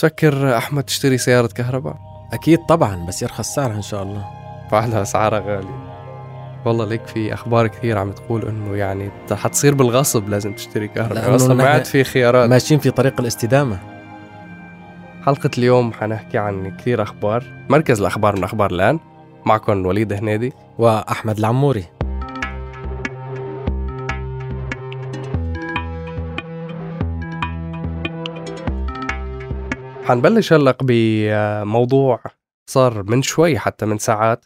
تفكر أحمد تشتري سيارة كهرباء؟ أكيد طبعا بس يرخص سعرها إن شاء الله. فعلا اسعارها غالية. والله ليك في أخبار كثير عم تقول إنه يعني حتصير بالغصب لازم تشتري كهرباء. أصلا ما عاد في خيارات. ماشيين في طريق الاستدامة. حلقة اليوم حنحكي عن كثير أخبار. مركز الأخبار من أخبار الآن. معكم وليد هنيدي. وأحمد العموري. حنبلش هلق بموضوع صار من شوي حتى من ساعات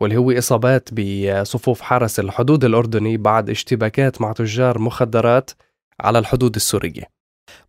واللي هو إصابات بصفوف حرس الحدود الأردني بعد اشتباكات مع تجار مخدرات على الحدود السورية.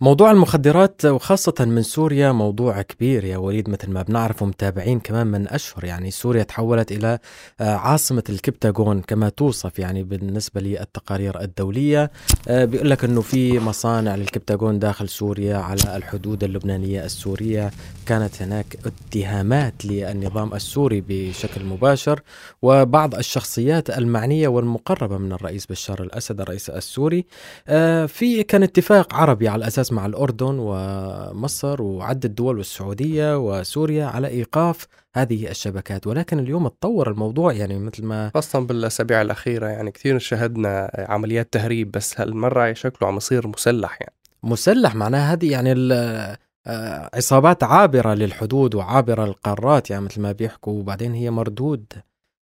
موضوع المخدرات وخاصة من سوريا موضوع كبير يا وليد مثل ما بنعرف ومتابعين كمان من أشهر يعني سوريا تحولت إلى آه، عاصمة الكبتاغون كما توصف يعني بالنسبة للتقارير الدولية. آه، بيقول لك أنه في مصانع للكبتاغون داخل سوريا على الحدود اللبنانية السورية. كانت هناك اتهامات للنظام السوري بشكل مباشر وبعض الشخصيات المعنية والمقربة من الرئيس بشار الأسد الرئيس السوري آه، في كان اتفاق عربي على الأساس مع الأردن ومصر وعدة دول والسعودية وسوريا على إيقاف هذه الشبكات. ولكن اليوم تطور الموضوع يعني مثل ما خاصة بالأسابيع الأخيرة يعني كثير شهدنا عمليات تهريب بس هالمرة شكله عم يصير مسلح يعني. مسلح معناها هذه يعني آه، عصابات عابرة للحدود وعابرة للقارات يعني مثل ما بيحكوا وبعدين هي مردود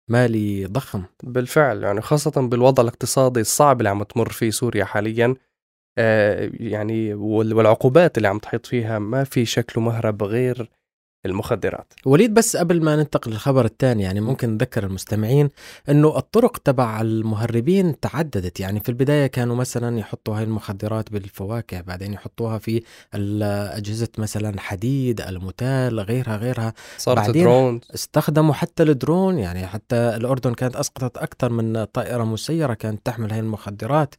مالي ضخم. بالفعل يعني خاصة بالوضع الاقتصادي الصعب اللي عم تمر فيه سوريا حاليا. يعني وال- والعقوبات اللي عم تحيط فيها ما في شكله مهرب غير المخدرات. وليد بس قبل ما ننتقل للخبر الثاني يعني ممكن نذكر المستمعين إنه الطرق تبع المهربين تعددت. يعني في البداية كانوا مثلا يحطوا هاي المخدرات بالفواكه بعدين يحطوها في اجهزه مثلا حديد المتال غيرها غيرها. صارت بعدين درون. استخدموا حتى الدرون. يعني حتى الأردن كانت أسقطت أكثر من طائرة مسيرة كانت تحمل هاي المخدرات.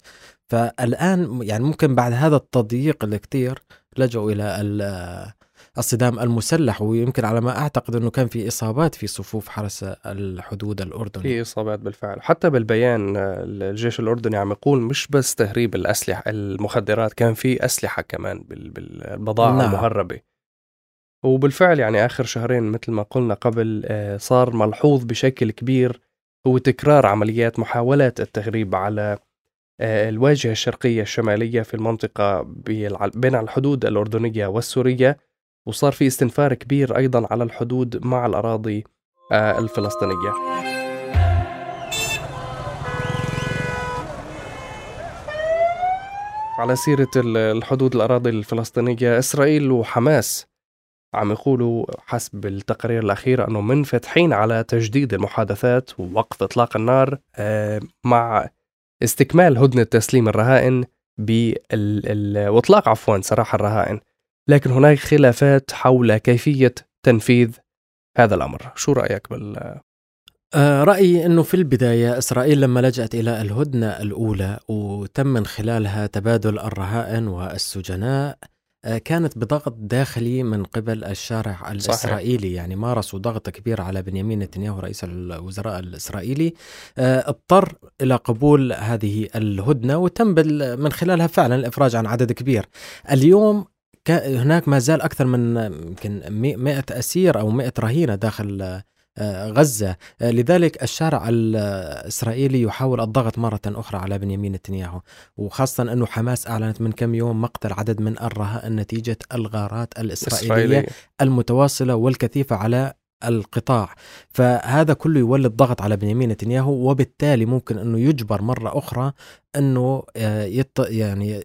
فالآن يعني ممكن بعد هذا التضييق الكثير لجأوا إلى ال- الصدام المسلح ويمكن على ما أعتقد أنه كان في إصابات في صفوف حرس الحدود الأردني. في إصابات بالفعل. حتى بالبيان الجيش الأردني عم يقول مش بس تهريب الأسلحة المخدرات كان في أسلحة كمان بال- بالبضاعة نعم. المهربة. وبالفعل يعني آخر شهرين مثل ما قلنا قبل آه، صار ملحوظ بشكل كبير هو تكرار عمليات محاولات التهريب على آه، الواجهة الشرقية الشمالية في المنطقة بالع- بين الحدود الأردنية والسورية. وصار في استنفار كبير أيضا على الحدود مع الأراضي آه، الفلسطينية. على سيرة ال- الحدود الأراضي الفلسطينية إسرائيل وحماس عم يقولوا حسب التقارير الأخيرة أنه منفتحين على تجديد المحادثات ووقف إطلاق النار آه، مع استكمال هدنة تسليم الرهائن بال ال- وإطلاق عفوا سراح الرهائن. لكن هناك خلافات حول كيفية تنفيذ هذا الأمر. شو رأيك بال؟ آه، رأيي أنه في البداية إسرائيل لما لجأت إلى الهدنة الأولى وتم من خلالها تبادل الرهائن والسجناء آه، كانت بضغط داخلي من قبل الشارع الإسرائيلي. يعني مارسوا ضغط كبير على بنيامين نتنياهو رئيس الوزراء الإسرائيلي آه، اضطر إلى قبول هذه الهدنة وتم من خلالها فعلا الإفراج عن عدد كبير. اليوم هناك ما زال أكثر من يمكن 100 أسير أو 100 رهينة داخل آه، غزة. آه، لذلك الشارع الإسرائيلي يحاول الضغط مرة أخرى على بنيامين نتنياهو وخاصة أنه حماس أعلنت من كم يوم مقتل عدد من الرهائن نتيجة الغارات الإسرائيلية إسرائيلية. المتواصلة والكثيفة على القطاع. فهذا كله يولد ضغط على بنيامين نتنياهو وبالتالي ممكن أنه يجبر مرة أخرى أنه آه، يط يعني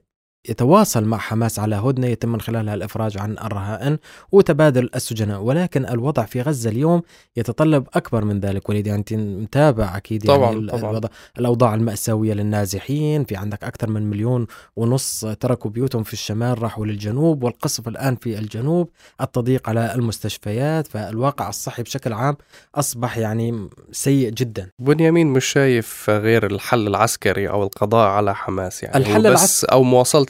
يتواصل مع حماس على هدنة يتم من خلالها الإفراج عن الرهائن وتبادل السجناء ولكن الوضع في غزة اليوم يتطلب أكبر من ذلك. وليد يعني أنت متابع أكيد يعني طبعاً، طبعاً. الوضع الأوضاع المأساوية للنازحين في عندك أكثر من مليون ونص تركوا بيوتهم في الشمال راحوا للجنوب والقصف الآن في الجنوب التضييق على المستشفيات فالواقع الصحي بشكل عام أصبح يعني سيء جدا. بنيامين مش شايف غير الحل العسكري أو القضاء على حماس يعني. الحل هو بس أو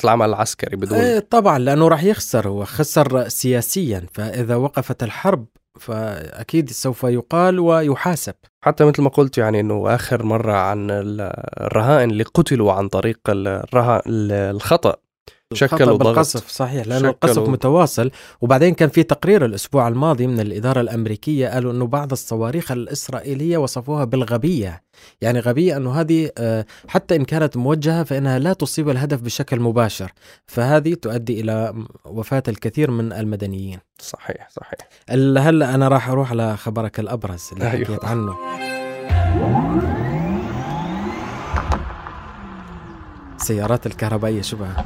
مواصله العمل العسكري بدون. إيه طبعا لأنه راح يخسر وخسر سياسيا فإذا وقفت الحرب فأكيد سوف يقال ويحاسب. حتى مثل ما قلت يعني إنه آخر مرة عن ال- الرهائن اللي قتلوا عن طريق الرها الخطأ شكلوا ضغط بالقصف صحيح لأنه القصف متواصل. وبعدين كان في تقرير الأسبوع الماضي من الإدارة الأمريكية قالوا إنه بعض الصواريخ الإسرائيلية وصفوها بالغبية. يعني غبية إنه هذه آه، حتى إن كانت موجهة فإنها لا تصيب الهدف بشكل مباشر. فهذه تؤدي إلى وفاة الكثير من المدنيين. صحيح صحيح. هلا أنا راح أروح على خبرك الأبرز اللي أيوه. حكيت عنه؟ السيارات الكهربائية بقى؟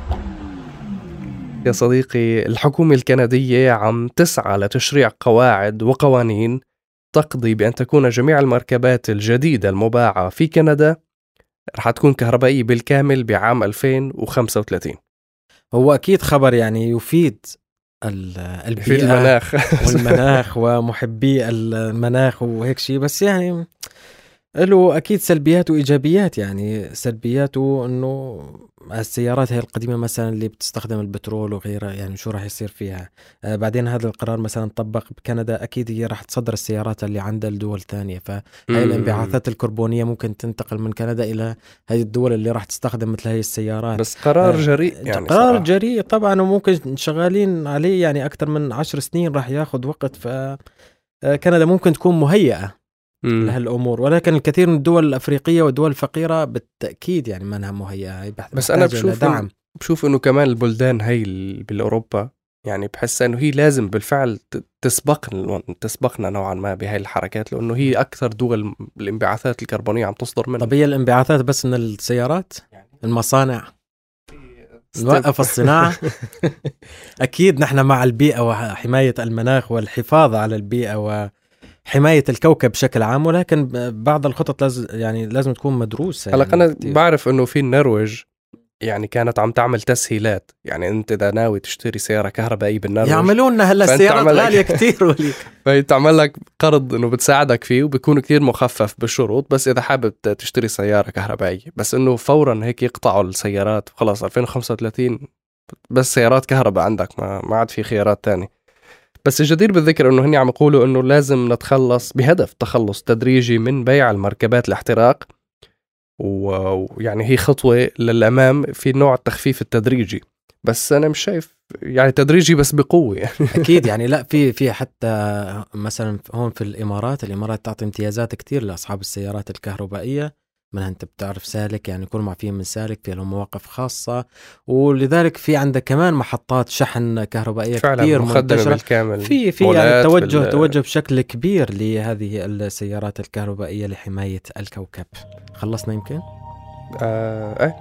يا صديقي الحكومة الكندية عم تسعى لتشريع قواعد وقوانين تقضي بأن تكون جميع المركبات الجديدة المباعة في كندا رح تكون كهربائية بالكامل بعام 2035 هو أكيد خبر يعني يفيد ال- في البيئة المناخ. والمناخ ومحبي المناخ وهيك شيء بس يعني له أكيد سلبيات وإيجابيات يعني سلبياته إنه السيارات هي القديمة مثلا اللي بتستخدم البترول وغيرها يعني شو راح يصير فيها؟ آه بعدين هذا القرار مثلا طبق بكندا أكيد هي راح تصدر السيارات اللي عندها الدول الثانية فهي الانبعاثات الكربونية ممكن تنتقل من كندا إلى هذه الدول اللي راح تستخدم مثل هي السيارات. بس قرار آه، جريء يعني قرار صراحة. جريء طبعا وممكن شغالين عليه يعني أكثر من عشر سنين راح ياخذ وقت. ف آه، كندا ممكن تكون مهيئة. لهالأمور. ولكن الكثير من الدول الأفريقية والدول الفقيرة بالتأكيد يعني ما انها مهيئه هي بح- بس إلى بشوف دعم. بشوف إنه كمان البلدان هي ال- بالأوروبا يعني بحس إنه هي لازم بالفعل تسبقنا تسبقنا نوعا ما بهاي الحركات لأنه هي أكثر دول الانبعاثات الكربونية عم تصدر منها. طب هي الانبعاثات بس من السيارات؟ المصانع. نوقف الصناعة. أكيد نحن مع البيئة وحماية المناخ والحفاظ على البيئة وحمايه الكوكب بشكل عام ولكن بعض الخطط لازم يعني لازم تكون مدروسة هلأ يعني أنا كتير. بعرف إنه في النرويج يعني كانت عم تعمل تسهيلات. يعني أنت إذا ناوي تشتري سيارة كهربائية بالنرويج يعملوا لنا هلا السيارات غالية كثير وليك. فهي تعمل لك قرض إنه بتساعدك فيه وبيكون كتير مخفف بالشروط. بس إذا حابب تشتري سيارة كهربائية بس إنه فورا هيك يقطعوا السيارات. خلاص 2035 بس سيارات كهرباء عندك ما ما عاد في خيارات تانية. بس الجدير بالذكر إنه هني عم يقولوا إنه لازم نتخلص بهدف تخلص تدريجي من بيع المركبات الاحتراق ويعني هي خطوة للأمام في نوع التخفيف التدريجي. بس أنا مش شايف يعني تدريجي بس بقوة يعني. أكيد يعني لا في في حتى مثلا هون في الإمارات الإمارات تعطي امتيازات كثير لأصحاب السيارات الكهربائية. منها أنت بتعرف سالك يعني كل ما في من سالك في لهم مواقف خاصة. ولذلك في عندك كمان محطات شحن كهربائية فعلا كثير منتشرة. بالكامل. في في يعني توجه بال- توجه بشكل كبير لهذه السيارات الكهربائية لحماية الكوكب. خلصنا يمكن؟ آه إيه.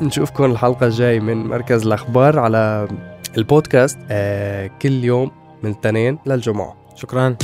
نشوفكم الحلقة الجاي من مركز الأخبار على البودكاست آه كل يوم من الاثنين للجمعة. شكرا.